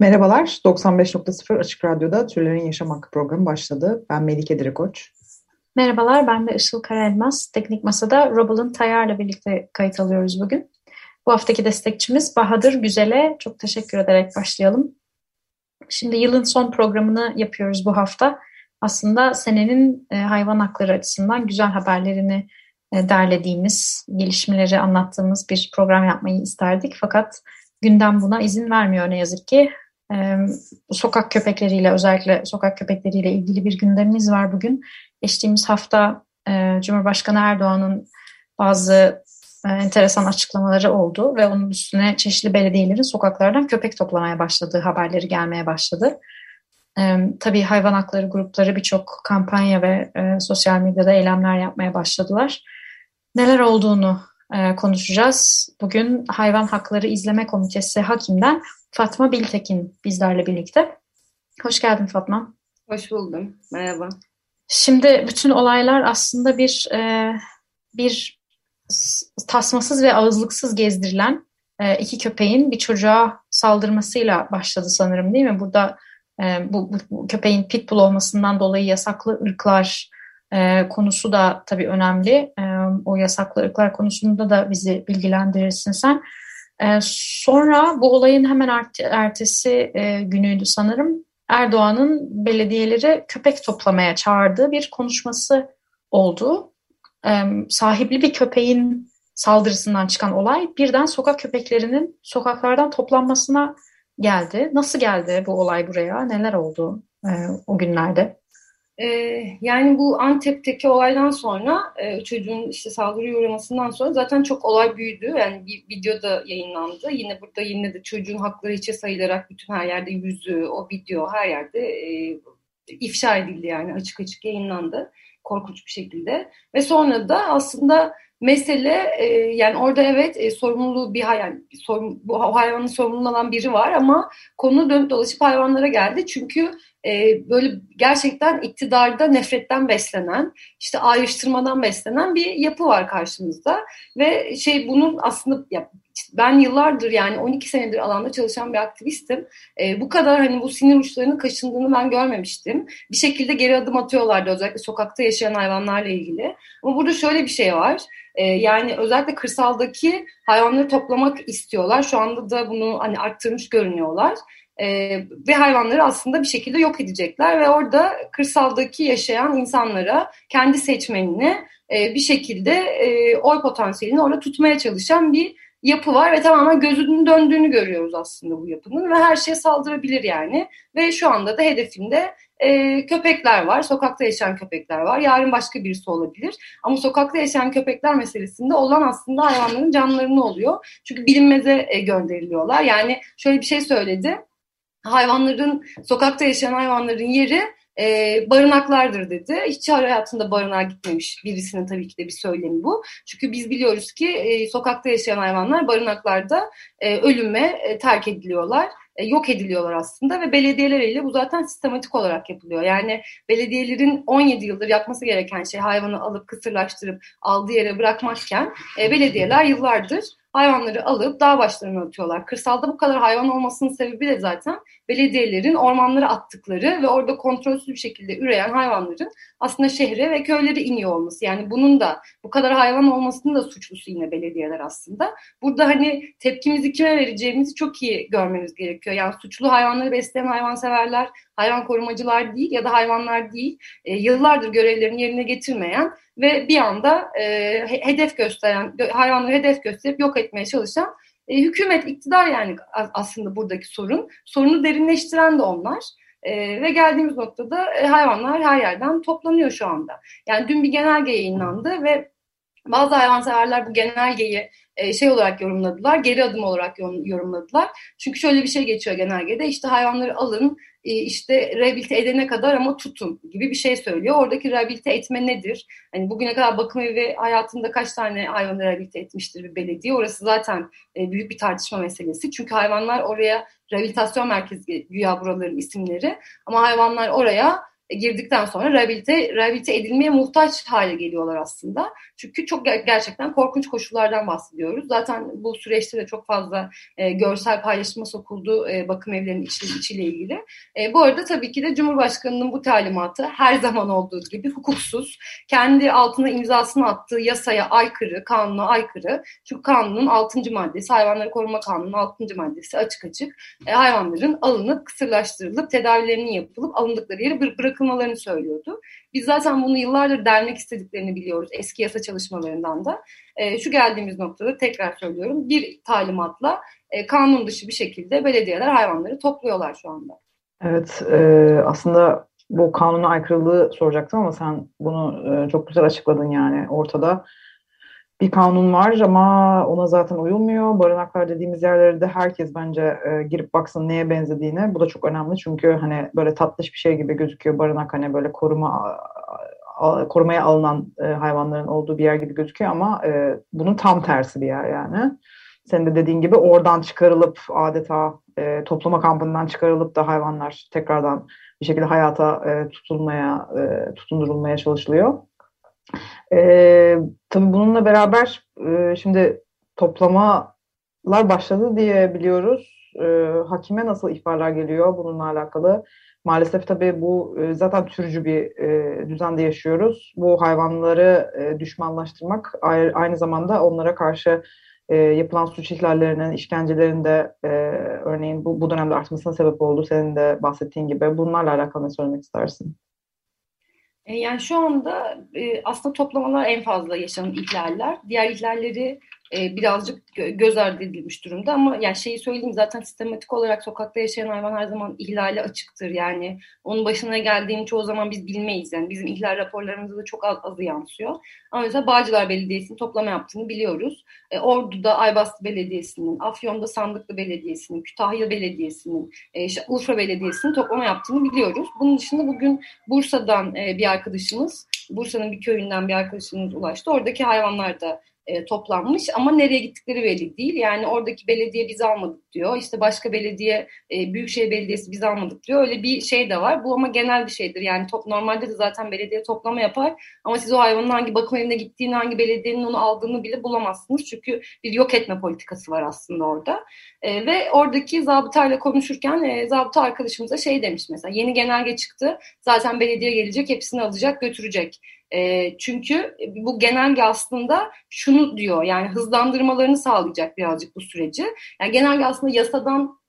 Merhabalar, 95.0 Açık Radyo'da Türlerin Yaşam Hakkı programı başladı. Ben Melike Dirikoç. Merhabalar, ben de Işıl Karelmaz. Teknik Masa'da Robal'ın Tayar'la birlikte kayıt alıyoruz bugün. Bu haftaki destekçimiz Bahadır Güzel'e çok teşekkür ederek başlayalım. Şimdi yılın son programını yapıyoruz bu hafta. Aslında senenin e, hayvan hakları açısından güzel haberlerini e, derlediğimiz, gelişmeleri anlattığımız bir program yapmayı isterdik. Fakat gündem buna izin vermiyor ne yazık ki. Sokak köpekleriyle özellikle sokak köpekleriyle ilgili bir gündemimiz var bugün. Geçtiğimiz hafta e, Cumhurbaşkanı Erdoğan'ın bazı e, enteresan açıklamaları oldu ve onun üstüne çeşitli belediyelerin sokaklardan köpek toplamaya başladığı haberleri gelmeye başladı. Tabii hayvan hakları grupları birçok kampanya ve e, sosyal medyada eylemler yapmaya başladılar. Neler olduğunu e, konuşacağız. Bugün Hayvan Hakları İzleme Komitesi Hakim'den Fatma Biltekin bizlerle birlikte. Hoş geldin Fatma. Hoş buldum. Merhaba. Şimdi bütün olaylar aslında bir e, bir tasmasız ve ağızlıksız gezdirilen e, iki köpeğin bir çocuğa saldırmasıyla başladı sanırım değil mi? Burada e, bu, bu, bu köpeğin pitbull olmasından dolayı yasaklı ırklar e, konusu da tabii önemli. E, o yasaklı ırklar konusunda da bizi bilgilendirirsin sen. E, sonra bu olayın hemen ert- ertesi e, günüydü sanırım. Erdoğan'ın belediyelere köpek toplamaya çağırdığı bir konuşması oldu. Ee, sahipli bir köpeğin saldırısından çıkan olay birden sokak köpeklerinin sokaklardan toplanmasına geldi. Nasıl geldi bu olay buraya? Neler oldu e, o günlerde? Ee, yani bu Antep'teki olaydan sonra e, çocuğun işte saldırıya uğramasından sonra zaten çok olay büyüdü. Yani bir video da yayınlandı. Yine burada yine de çocuğun hakları içe sayılarak bütün her yerde yüzü, o video her yerde e, ifşa edildi yani açık açık yayınlandı. Korkunç bir şekilde. Ve sonra da aslında mesele e, yani orada evet e, sorumluluğu bir hayvan, sorun, bu hayvanın sorumluluğu olan biri var ama konu dönüp dolaşıp hayvanlara geldi. Çünkü e, böyle gerçekten iktidarda nefretten beslenen, işte ayrıştırmadan beslenen bir yapı var karşımızda ve şey bunun aslında ya, ben yıllardır yani 12 senedir alanda çalışan bir aktivistim. E, bu kadar hani bu sinir uçlarının kaşındığını ben görmemiştim. Bir şekilde geri adım atıyorlardı özellikle sokakta yaşayan hayvanlarla ilgili. Ama burada şöyle bir şey var. E, yani özellikle kırsaldaki hayvanları toplamak istiyorlar. Şu anda da bunu hani arttırmış görünüyorlar. Ee, ve hayvanları aslında bir şekilde yok edecekler ve orada kırsaldaki yaşayan insanlara kendi seçmenini e, bir şekilde e, oy potansiyelini orada tutmaya çalışan bir yapı var ve tamamen gözünün döndüğünü görüyoruz aslında bu yapının ve her şeye saldırabilir yani ve şu anda da hedefinde e, köpekler var, sokakta yaşayan köpekler var. Yarın başka birisi olabilir. Ama sokakta yaşayan köpekler meselesinde olan aslında hayvanların canlarını oluyor. Çünkü bilinmeze e, gönderiliyorlar. Yani şöyle bir şey söyledi hayvanların, sokakta yaşayan hayvanların yeri e, barınaklardır dedi. Hiç hayatında barınağa gitmemiş birisinin tabii ki de bir söylemi bu. Çünkü biz biliyoruz ki e, sokakta yaşayan hayvanlar barınaklarda e, ölüme e, terk ediliyorlar e, yok ediliyorlar aslında ve belediyeleriyle bu zaten sistematik olarak yapılıyor. Yani belediyelerin 17 yıldır yapması gereken şey hayvanı alıp kısırlaştırıp aldığı yere bırakmakken e, belediyeler yıllardır hayvanları alıp dağ başlarına atıyorlar. Kırsalda bu kadar hayvan olmasının sebebi de zaten belediyelerin ormanlara attıkları ve orada kontrolsüz bir şekilde üreyen hayvanların aslında şehre ve köylere iniyor olması. Yani bunun da bu kadar hayvan olmasının da suçlusu yine belediyeler aslında. Burada hani tepkimizi kime vereceğimizi çok iyi görmemiz gerekiyor. Yani suçlu hayvanları besleyen hayvanseverler, hayvan korumacılar değil ya da hayvanlar değil. E, yıllardır görevlerini yerine getirmeyen ve bir anda e, hedef gösteren, hayvanları hedef gösterip yok etmeye çalışan e, hükümet, iktidar yani aslında buradaki sorun. Sorunu derinleştiren de onlar. E, ve geldiğimiz noktada e, hayvanlar her yerden toplanıyor şu anda. Yani dün bir genelge yayınlandı ve Bazı hayvanseverler bu genelgeyi e, şey olarak yorumladılar, geri adım olarak yorumladılar. Çünkü şöyle bir şey geçiyor genelgede, işte hayvanları alın, işte rehabilite edene kadar ama tutun gibi bir şey söylüyor. Oradaki rehabilite etme nedir? Hani bugüne kadar bakım evi hayatında kaç tane hayvanı rehabilite etmiştir bir belediye? Orası zaten e, büyük bir tartışma meselesi. Çünkü hayvanlar oraya rehabilitasyon merkezi güya buraların isimleri ama hayvanlar oraya girdikten sonra rehabilite, rehabilite edilmeye muhtaç hale geliyorlar aslında. Çünkü çok gerçekten korkunç koşullardan bahsediyoruz. Zaten bu süreçte de çok fazla e, görsel paylaşıma sokuldu e, bakım evlerinin içi, içiyle ilgili. E, bu arada tabii ki de Cumhurbaşkanı'nın bu talimatı her zaman olduğu gibi hukuksuz, kendi altına imzasını attığı yasaya aykırı, kanuna aykırı. Çünkü kanunun 6. maddesi, hayvanları koruma kanunun 6. maddesi açık açık e, hayvanların alınıp kısırlaştırılıp tedavilerinin yapılıp alındıkları yeri bırakılması bırakılmalarını söylüyordu. Biz zaten bunu yıllardır delmek istediklerini biliyoruz eski yasa çalışmalarından da. E, şu geldiğimiz noktada tekrar söylüyorum bir talimatla e, kanun dışı bir şekilde belediyeler hayvanları topluyorlar şu anda. Evet e, aslında bu kanuna aykırılığı soracaktım ama sen bunu e, çok güzel açıkladın yani ortada bir kanun var ama ona zaten uyulmuyor. Barınaklar dediğimiz yerlerde herkes bence e, girip baksın neye benzediğine. Bu da çok önemli çünkü hani böyle tatlış bir şey gibi gözüküyor barınak hani böyle koruma korumaya alınan e, hayvanların olduğu bir yer gibi gözüküyor ama e, bunun tam tersi bir yer yani. Senin de dediğin gibi oradan çıkarılıp adeta e, toplama kampından çıkarılıp da hayvanlar tekrardan bir şekilde hayata e, tutulmaya, e, tutundurulmaya çalışılıyor. E, tabii bununla beraber e, şimdi toplamalar başladı diye biliyoruz. E, hakime nasıl ihbarlar geliyor bununla alakalı? Maalesef tabii bu e, zaten türcü bir e, düzende yaşıyoruz. Bu hayvanları e, düşmanlaştırmak aynı zamanda onlara karşı e, yapılan suç ihlallerinin, işkencelerin de e, örneğin bu, bu dönemde artmasına sebep oldu. Senin de bahsettiğin gibi. Bunlarla alakalı ne söylemek istersin? E, yani şu anda e, aslında toplamalar en fazla yaşanan ihlaller. Diğer ihlalleri e, birazcık göz ardı edilmiş durumda ama yani şeyi söyleyeyim zaten sistematik olarak sokakta yaşayan hayvan her zaman ihlale açıktır. Yani onun başına geldiğini çoğu zaman biz bilmeyiz. Yani bizim ihlal raporlarımızda da çok az, azı yansıyor. Ama mesela Bağcılar Belediyesi'nin toplama yaptığını biliyoruz. E, Ordu'da Aybastı Belediyesi'nin, Afyon'da Sandıklı Belediyesi'nin, Kütahya Belediyesi'nin, e, işte Belediyesi'nin toplama yaptığını biliyoruz. Bunun dışında bugün Bursa'dan e, bir arkadaşımız, Bursa'nın bir köyünden bir arkadaşımız ulaştı. Oradaki hayvanlar da e, toplanmış ama nereye gittikleri belli değil. Yani oradaki belediye biz almadık diyor. İşte başka belediye, e, Büyükşehir Belediyesi biz almadık diyor. Öyle bir şey de var. Bu ama genel bir şeydir. Yani top, normalde de zaten belediye toplama yapar ama siz o hayvanın hangi bakım evine gittiğini, hangi belediyenin onu aldığını bile bulamazsınız. Çünkü bir yok etme politikası var aslında orada. E, ve oradaki zabıtayla konuşurken e, zabıta arkadaşımıza şey demiş mesela yeni genelge çıktı. Zaten belediye gelecek, hepsini alacak, götürecek. E, çünkü bu genelge aslında şunu diyor yani hızlandırmalarını sağlayacak birazcık bu süreci. Yani genelge aslında yasadan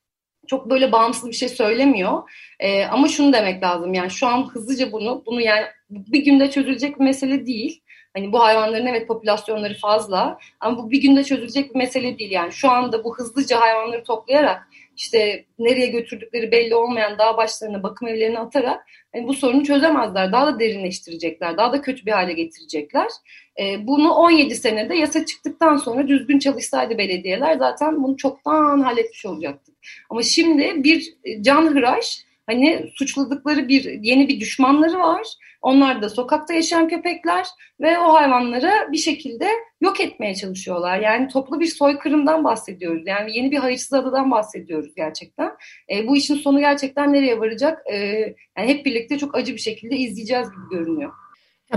çok böyle bağımsız bir şey söylemiyor. E, ama şunu demek lazım yani şu an hızlıca bunu bunu yani bir günde çözülecek bir mesele değil. Hani bu hayvanların evet popülasyonları fazla ama bu bir günde çözülecek bir mesele değil. Yani şu anda bu hızlıca hayvanları toplayarak işte nereye götürdükleri belli olmayan dağ başlarına, bakım evlerine atarak yani bu sorunu çözemezler. Daha da derinleştirecekler, daha da kötü bir hale getirecekler. E, bunu 17 senede yasa çıktıktan sonra düzgün çalışsaydı belediyeler zaten bunu çoktan halletmiş olacaktı. Ama şimdi bir can hıraş hani suçladıkları bir yeni bir düşmanları var. Onlar da sokakta yaşayan köpekler ve o hayvanları bir şekilde yok etmeye çalışıyorlar. Yani toplu bir soykırımdan bahsediyoruz. Yani yeni bir hayırsız adadan bahsediyoruz gerçekten. E, bu işin sonu gerçekten nereye varacak? E, yani hep birlikte çok acı bir şekilde izleyeceğiz gibi görünüyor.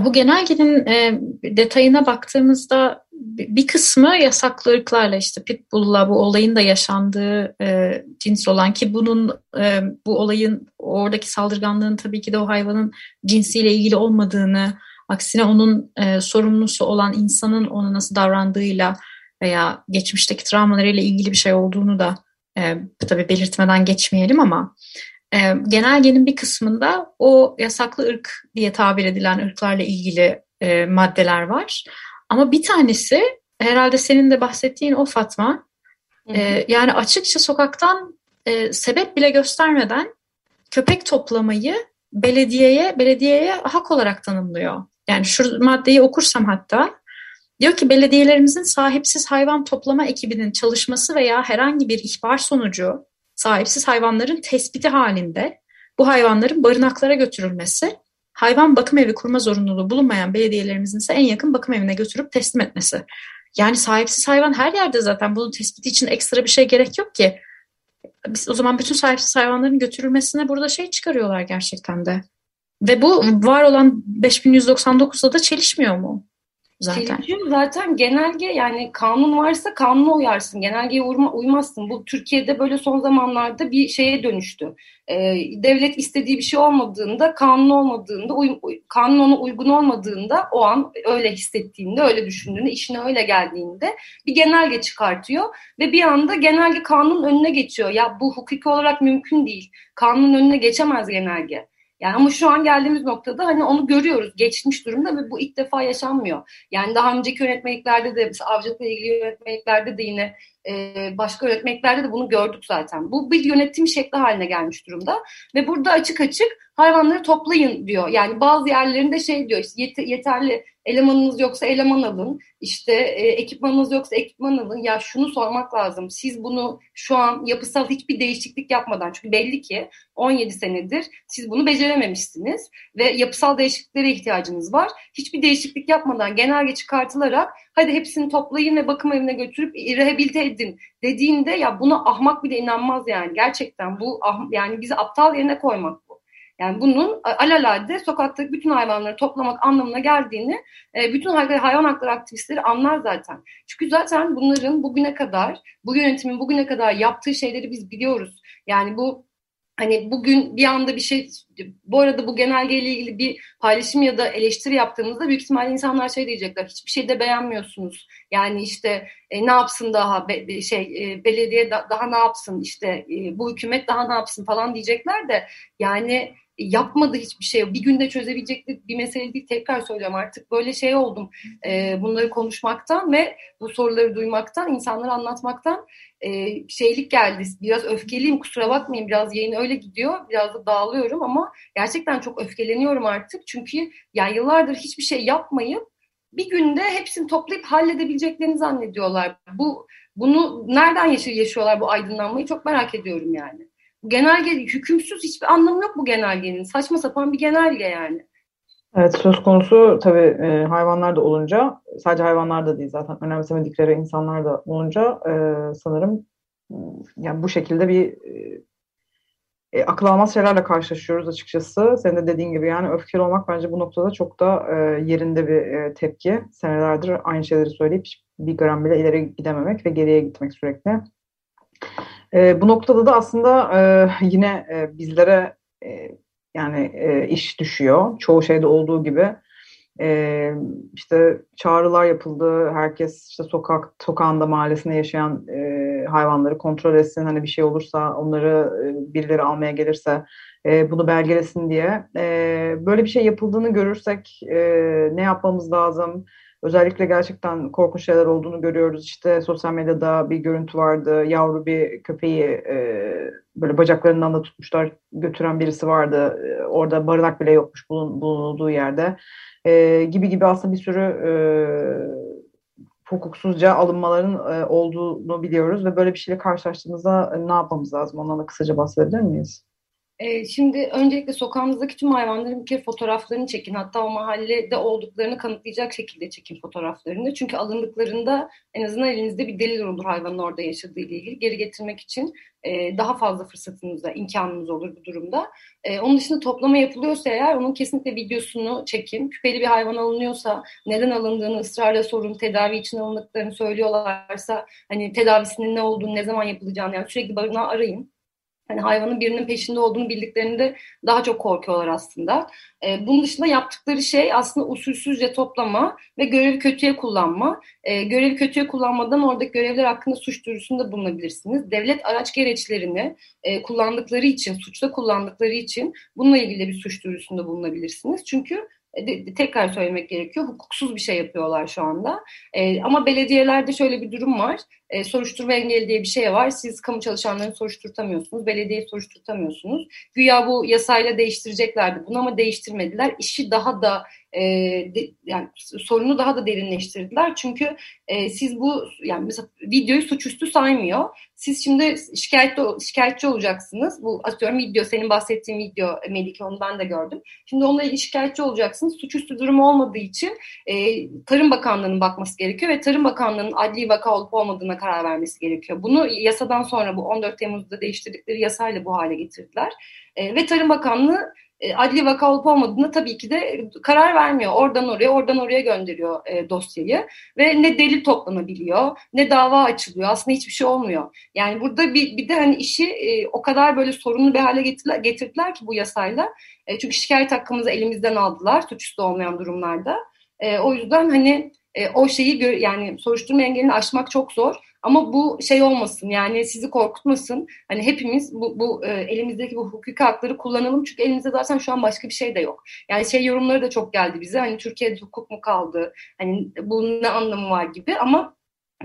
Bu genelgenin e, detayına baktığımızda bir kısmı yasaklı ırklarla işte Pitbull'la bu olayın da yaşandığı e, cins olan ki bunun e, bu olayın oradaki saldırganlığın tabii ki de o hayvanın cinsiyle ilgili olmadığını aksine onun e, sorumlusu olan insanın ona nasıl davrandığıyla veya geçmişteki travmalarıyla ilgili bir şey olduğunu da e, tabii belirtmeden geçmeyelim ama e, genelgenin bir kısmında o yasaklı ırk diye tabir edilen ırklarla ilgili e, maddeler var. Ama bir tanesi herhalde senin de bahsettiğin o Fatma. E, yani açıkça sokaktan e, sebep bile göstermeden köpek toplamayı belediyeye belediyeye hak olarak tanımlıyor. Yani şu maddeyi okursam hatta Diyor ki belediyelerimizin sahipsiz hayvan toplama ekibinin çalışması veya herhangi bir ihbar sonucu sahipsiz hayvanların tespiti halinde bu hayvanların barınaklara götürülmesi, hayvan bakım evi kurma zorunluluğu bulunmayan belediyelerimizin ise en yakın bakım evine götürüp teslim etmesi. Yani sahipsiz hayvan her yerde zaten bunun tespiti için ekstra bir şey gerek yok ki. Biz o zaman bütün sahipsiz hayvanların götürülmesine burada şey çıkarıyorlar gerçekten de. Ve bu var olan 5199'da da çelişmiyor mu? Zaten. Çelişiyor zaten genelge yani kanun varsa kanuna uyarsın. Genelgeye uyma, uymazsın. Bu Türkiye'de böyle son zamanlarda bir şeye dönüştü. Ee, devlet istediği bir şey olmadığında, kanun olmadığında, uy, kanun uygun olmadığında o an öyle hissettiğinde, öyle düşündüğünde, işine öyle geldiğinde bir genelge çıkartıyor ve bir anda genelge kanunun önüne geçiyor. Ya bu hukuki olarak mümkün değil. Kanunun önüne geçemez genelge. Yani ama şu an geldiğimiz noktada hani onu görüyoruz. Geçmiş durumda ve bu ilk defa yaşanmıyor. Yani daha önceki yönetmeliklerde de mesela avcılıkla ilgili yönetmeliklerde de yine e, başka yönetmeliklerde de bunu gördük zaten. Bu bir yönetim şekli haline gelmiş durumda. Ve burada açık açık hayvanları toplayın diyor. Yani bazı yerlerinde şey diyor işte yeterli elemanınız yoksa eleman alın. İşte e, ekipmanınız yoksa ekipman alın. Ya şunu sormak lazım. Siz bunu şu an yapısal hiçbir değişiklik yapmadan çünkü belli ki 17 senedir siz bunu becerememişsiniz ve yapısal değişikliklere ihtiyacınız var. Hiçbir değişiklik yapmadan genelge çıkartılarak hadi hepsini toplayın ve bakım evine götürüp rehabilite edin dediğinde ya buna ahmak bile inanmaz yani. Gerçekten bu ah, yani bizi aptal yerine koymak. Yani bunun alalade sokaktaki bütün hayvanları toplamak anlamına geldiğini e, bütün hayvan hakları aktivistleri anlar zaten. Çünkü zaten bunların bugüne kadar, bu yönetimin bugüne kadar yaptığı şeyleri biz biliyoruz. Yani bu hani bugün bir anda bir şey bu arada bu genelgeyle ilgili bir paylaşım ya da eleştiri yaptığımızda büyük ihtimalle insanlar şey diyecekler hiçbir şey de beğenmiyorsunuz yani işte e, ne yapsın daha be, şey e, belediye da, daha ne yapsın işte e, bu hükümet daha ne yapsın falan diyecekler de yani yapmadı hiçbir şey. Bir günde çözebilecek bir mesele değil. Tekrar söylüyorum artık böyle şey oldum. E, bunları konuşmaktan ve bu soruları duymaktan, insanlara anlatmaktan e, şeylik geldi. Biraz öfkeliyim kusura bakmayın. Biraz yayın öyle gidiyor. Biraz da dağılıyorum ama gerçekten çok öfkeleniyorum artık. Çünkü yani yıllardır hiçbir şey yapmayıp bir günde hepsini toplayıp halledebileceklerini zannediyorlar. Bu bunu nereden yaşıyorlar bu aydınlanmayı çok merak ediyorum yani genelge hükümsüz hiçbir anlamı yok bu genelgenin. Saçma sapan bir genelge yani. Evet söz konusu tabii e, hayvanlar da olunca sadece hayvanlar da değil zaten önemsemedikleri insanlar da olunca e, sanırım yani bu şekilde bir e, e, akıl almaz şeylerle karşılaşıyoruz açıkçası. Senin de dediğin gibi yani öfkeli olmak bence bu noktada çok da e, yerinde bir e, tepki. Senelerdir aynı şeyleri söyleyip bir gram bile ileri gidememek ve geriye gitmek sürekli. E, bu noktada da aslında e, yine e, bizlere e, yani e, iş düşüyor. Çoğu şeyde olduğu gibi. E, işte çağrılar yapıldı. Herkes işte sokak sokağında mahallesinde yaşayan e, hayvanları kontrol etsin. Hani bir şey olursa onları e, birileri almaya gelirse e, bunu belgelesin diye. E, böyle bir şey yapıldığını görürsek e, ne yapmamız lazım? Özellikle gerçekten korkunç şeyler olduğunu görüyoruz. İşte sosyal medyada bir görüntü vardı. Yavru bir köpeği e, böyle bacaklarından da tutmuşlar götüren birisi vardı. E, orada barınak bile yokmuş bulun, bulunduğu yerde. E, gibi gibi aslında bir sürü e, hukuksuzca alınmaların e, olduğunu biliyoruz ve böyle bir şeyle karşılaştığımızda ne yapmamız lazım? Ondan da kısaca bahsedebilir miyiz? E, şimdi öncelikle sokağınızdaki tüm hayvanların bir kere fotoğraflarını çekin. Hatta o mahallede olduklarını kanıtlayacak şekilde çekin fotoğraflarını. Çünkü alındıklarında en azından elinizde bir delil olur hayvanın orada yaşadığı ile ilgili. Geri getirmek için e, daha fazla fırsatınız, imkanınız olur bu durumda. E, onun dışında toplama yapılıyorsa eğer onun kesinlikle videosunu çekin. Küpeli bir hayvan alınıyorsa neden alındığını ısrarla sorun. Tedavi için alındıklarını söylüyorlarsa hani tedavisinin ne olduğunu, ne zaman yapılacağını yani sürekli barınağı arayın hani hayvanın birinin peşinde olduğunu bildiklerinde daha çok korkuyorlar aslında. E, bunun dışında yaptıkları şey aslında usulsüzce toplama ve görevi kötüye kullanma. E, görevi kötüye kullanmadan oradaki görevler hakkında suç duyurusunda bulunabilirsiniz. Devlet araç gereçlerini e, kullandıkları için, suçta kullandıkları için bununla ilgili bir suç duyurusunda bulunabilirsiniz. Çünkü e, tekrar söylemek gerekiyor. Hukuksuz bir şey yapıyorlar şu anda. E, ama belediyelerde şöyle bir durum var. E, soruşturma engeli diye bir şey var. Siz kamu çalışanlarını soruşturtamıyorsunuz. Belediyeyi soruşturtamıyorsunuz. Güya bu yasayla değiştireceklerdi bunu ama değiştirmediler. İşi daha da e, de, yani sorunu daha da derinleştirdiler. Çünkü e, siz bu yani mesela videoyu suçüstü saymıyor. Siz şimdi şikayetli, şikayetçi olacaksınız. Bu atıyorum video senin bahsettiğin video Melike onu ben de gördüm. Şimdi onunla ilgili şikayetçi olacaksınız. Suçüstü durum olmadığı için e, Tarım Bakanlığı'nın bakması gerekiyor ve Tarım Bakanlığı'nın adli vaka olup olmadığına karar vermesi gerekiyor. Bunu yasadan sonra bu 14 Temmuz'da değiştirdikleri yasayla bu hale getirdiler. E, ve Tarım Bakanlığı e, adli vaka olup olmadığını tabii ki de karar vermiyor. Oradan oraya, oradan oraya gönderiyor e, dosyayı ve ne delil toplanabiliyor, ne dava açılıyor. Aslında hiçbir şey olmuyor. Yani burada bir, bir de hani işi e, o kadar böyle sorunlu bir hale getirdiler, getirdiler ki bu yasayla. E, çünkü şikayet hakkımızı elimizden aldılar suçüstü olmayan durumlarda. E, o yüzden hani e, o şeyi yani soruşturma engelini aşmak çok zor. Ama bu şey olmasın yani sizi korkutmasın. Hani hepimiz bu, bu e, elimizdeki bu hukuki hakları kullanalım. Çünkü elimizde zaten şu an başka bir şey de yok. Yani şey yorumları da çok geldi bize. Hani Türkiye'de hukuk mu kaldı? Hani bunun ne anlamı var gibi ama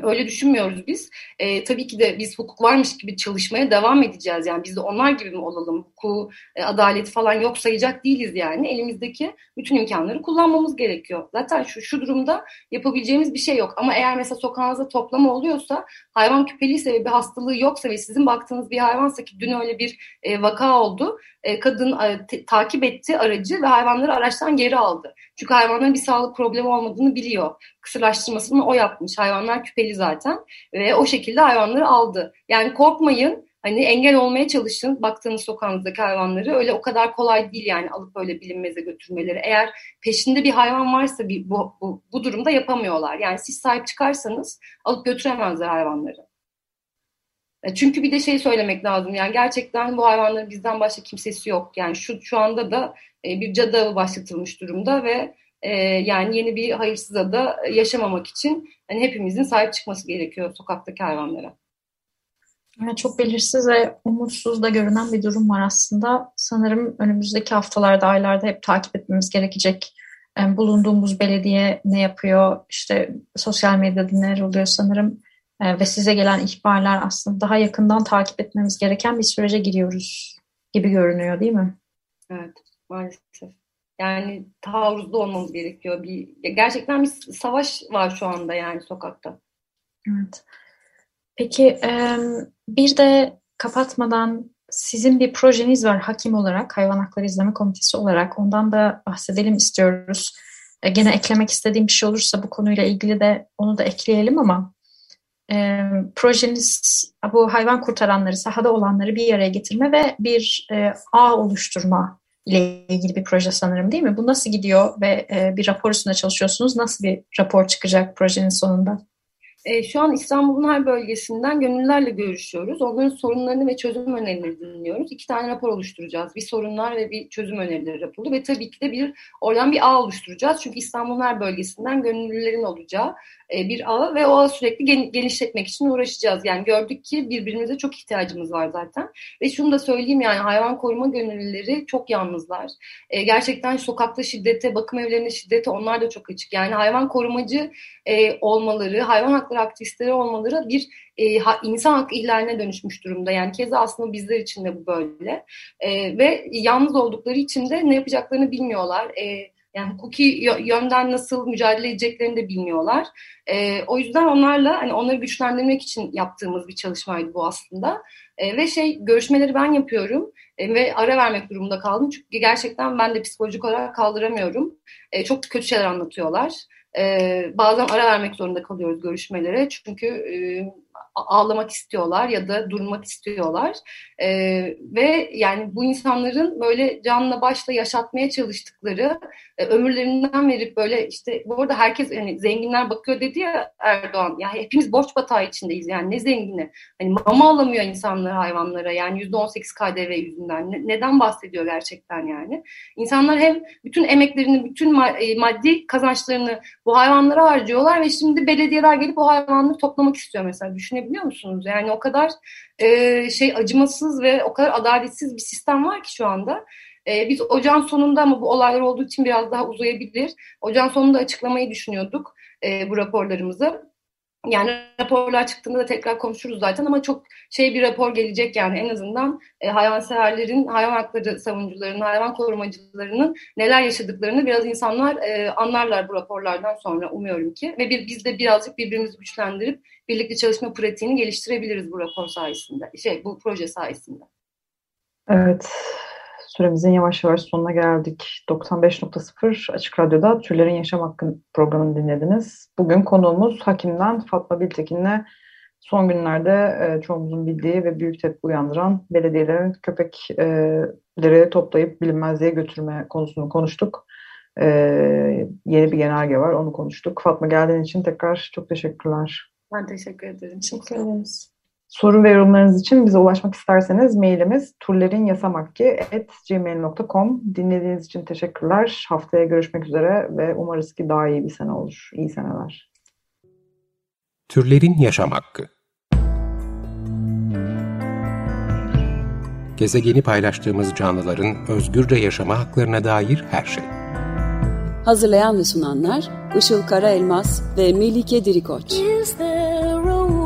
Öyle düşünmüyoruz biz. E, tabii ki de biz hukuk varmış gibi çalışmaya devam edeceğiz. Yani biz de onlar gibi mi olalım? Hukuku, e, adaleti falan yok sayacak değiliz yani. Elimizdeki bütün imkanları kullanmamız gerekiyor. Zaten şu, şu durumda yapabileceğimiz bir şey yok. Ama eğer mesela sokağınızda toplama oluyorsa, hayvan küpeliyse ve bir hastalığı yoksa ve sizin baktığınız bir hayvansa ki dün öyle bir e, vaka oldu. E, kadın e, takip etti aracı ve hayvanları araçtan geri aldı. Çünkü hayvanların bir sağlık problemi olmadığını biliyor kısırlaştırmasını o yapmış. Hayvanlar küpeli zaten ve o şekilde hayvanları aldı. Yani korkmayın. Hani engel olmaya çalışın baktığınız sokağınızdaki hayvanları. Öyle o kadar kolay değil yani alıp öyle bilinmeze götürmeleri. Eğer peşinde bir hayvan varsa bir, bu, bu, bu durumda yapamıyorlar. Yani siz sahip çıkarsanız alıp götüremezler hayvanları. E, çünkü bir de şey söylemek lazım yani gerçekten bu hayvanların bizden başka kimsesi yok. Yani şu şu anda da e, bir cadı başlatılmış durumda ve e, yani yeni bir hayırsıza da yaşamamak için hani hepimizin sahip çıkması gerekiyor sokaktaki hayvanlara. Yani çok belirsiz ve umutsuz da görünen bir durum var aslında. Sanırım önümüzdeki haftalarda, aylarda hep takip etmemiz gerekecek. Yani bulunduğumuz belediye ne yapıyor, işte sosyal medyada neler oluyor sanırım ve size gelen ihbarlar aslında daha yakından takip etmemiz gereken bir sürece giriyoruz gibi görünüyor değil mi? Evet, maalesef. Yani taarruzda olmamız gerekiyor. Bir, gerçekten bir savaş var şu anda yani sokakta. Evet. Peki bir de kapatmadan sizin bir projeniz var hakim olarak, Hayvan Hakları İzleme Komitesi olarak. Ondan da bahsedelim istiyoruz. E, gene eklemek istediğim bir şey olursa bu konuyla ilgili de onu da ekleyelim ama e, projeniz bu hayvan kurtaranları, sahada olanları bir araya getirme ve bir e, ağ oluşturma ile ilgili bir proje sanırım değil mi? Bu nasıl gidiyor ve e, bir rapor üstünde çalışıyorsunuz? Nasıl bir rapor çıkacak projenin sonunda? E, şu an İstanbul'un her bölgesinden gönüllülerle görüşüyoruz. Onların sorunlarını ve çözüm önerilerini dinliyoruz. İki tane rapor oluşturacağız. Bir sorunlar ve bir çözüm önerileri raporu ve tabii ki de bir oradan bir ağ oluşturacağız. Çünkü İstanbul'un her bölgesinden gönüllülerin olacağı bir ağı ve o ağı sürekli genişletmek için uğraşacağız. Yani gördük ki birbirimize çok ihtiyacımız var zaten. Ve şunu da söyleyeyim yani hayvan koruma gönüllüleri çok yalnızlar. E, gerçekten sokakta şiddete, bakım evlerinde şiddete onlar da çok açık. Yani hayvan korumacı e, olmaları, hayvan hakları aktivistleri olmaları bir e, insan hakkı ihlaline dönüşmüş durumda. Yani keza aslında bizler için de bu böyle. E, ve yalnız oldukları için de ne yapacaklarını bilmiyorlar. E, yani hukuki yönden nasıl mücadele edeceklerini de bilmiyorlar. E, o yüzden onlarla hani onları güçlendirmek için yaptığımız bir çalışmaydı bu aslında. E, ve şey görüşmeleri ben yapıyorum e, ve ara vermek durumunda kaldım. Çünkü gerçekten ben de psikolojik olarak kaldıramıyorum. E, çok kötü şeyler anlatıyorlar. E, bazen ara vermek zorunda kalıyoruz görüşmelere. Çünkü e, ağlamak istiyorlar ya da durmak istiyorlar. E, ve yani bu insanların böyle canla başla yaşatmaya çalıştıkları e, ömürlerinden verip böyle işte bu arada herkes yani zenginler bakıyor dedi ya Erdoğan. Ya hepimiz borç batağı içindeyiz yani ne zengini. Hani mama alamıyor insanlar hayvanlara yani yüzde on sekiz KDV yüzünden. Ne, neden bahsediyor gerçekten yani? İnsanlar hem bütün emeklerini, bütün e, maddi kazançlarını bu hayvanlara harcıyorlar ve şimdi belediyeler gelip o hayvanları toplamak istiyor mesela. Düşünebiliyor musunuz? Yani o kadar e, şey acımasız ve o kadar adaletsiz bir sistem var ki şu anda. E, biz ocağın sonunda ama bu olaylar olduğu için biraz daha uzayabilir. Ocağın sonunda açıklamayı düşünüyorduk e, bu raporlarımızı. Yani raporlar çıktığında da tekrar konuşuruz zaten ama çok şey bir rapor gelecek yani en azından e, hayvanseverlerin, hayvan hakları savunucularının, hayvan korumacılarının neler yaşadıklarını biraz insanlar e, anlarlar bu raporlardan sonra umuyorum ki. Ve bir, biz de birazcık birbirimizi güçlendirip birlikte çalışma pratiğini geliştirebiliriz bu rapor sayesinde, şey bu proje sayesinde. Evet, süremizin yavaş yavaş sonuna geldik. 95.0 Açık Radyo'da Türlerin Yaşam Hakkı programını dinlediniz. Bugün konuğumuz Hakim'den Fatma Biltekin'le son günlerde e, çoğumuzun bildiği ve büyük tepki uyandıran belediyelerin köpekleri toplayıp bilinmezliğe götürme konusunu konuştuk. E, yeni bir genelge var, onu konuştuk. Fatma geldiğin için tekrar çok teşekkürler. Ben teşekkür ederim. Teşekkür ederiz. Soru ve yorumlarınız için bize ulaşmak isterseniz mailimiz turlerinyasamakki.gmail.com Dinlediğiniz için teşekkürler. Haftaya görüşmek üzere ve umarız ki daha iyi bir sene olur. İyi seneler. Türlerin Yaşam Hakkı Gezegeni paylaştığımız canlıların özgürce yaşama haklarına dair her şey. Hazırlayan ve sunanlar Işıl Karaelmaz ve Melike Dirikoç. Is there a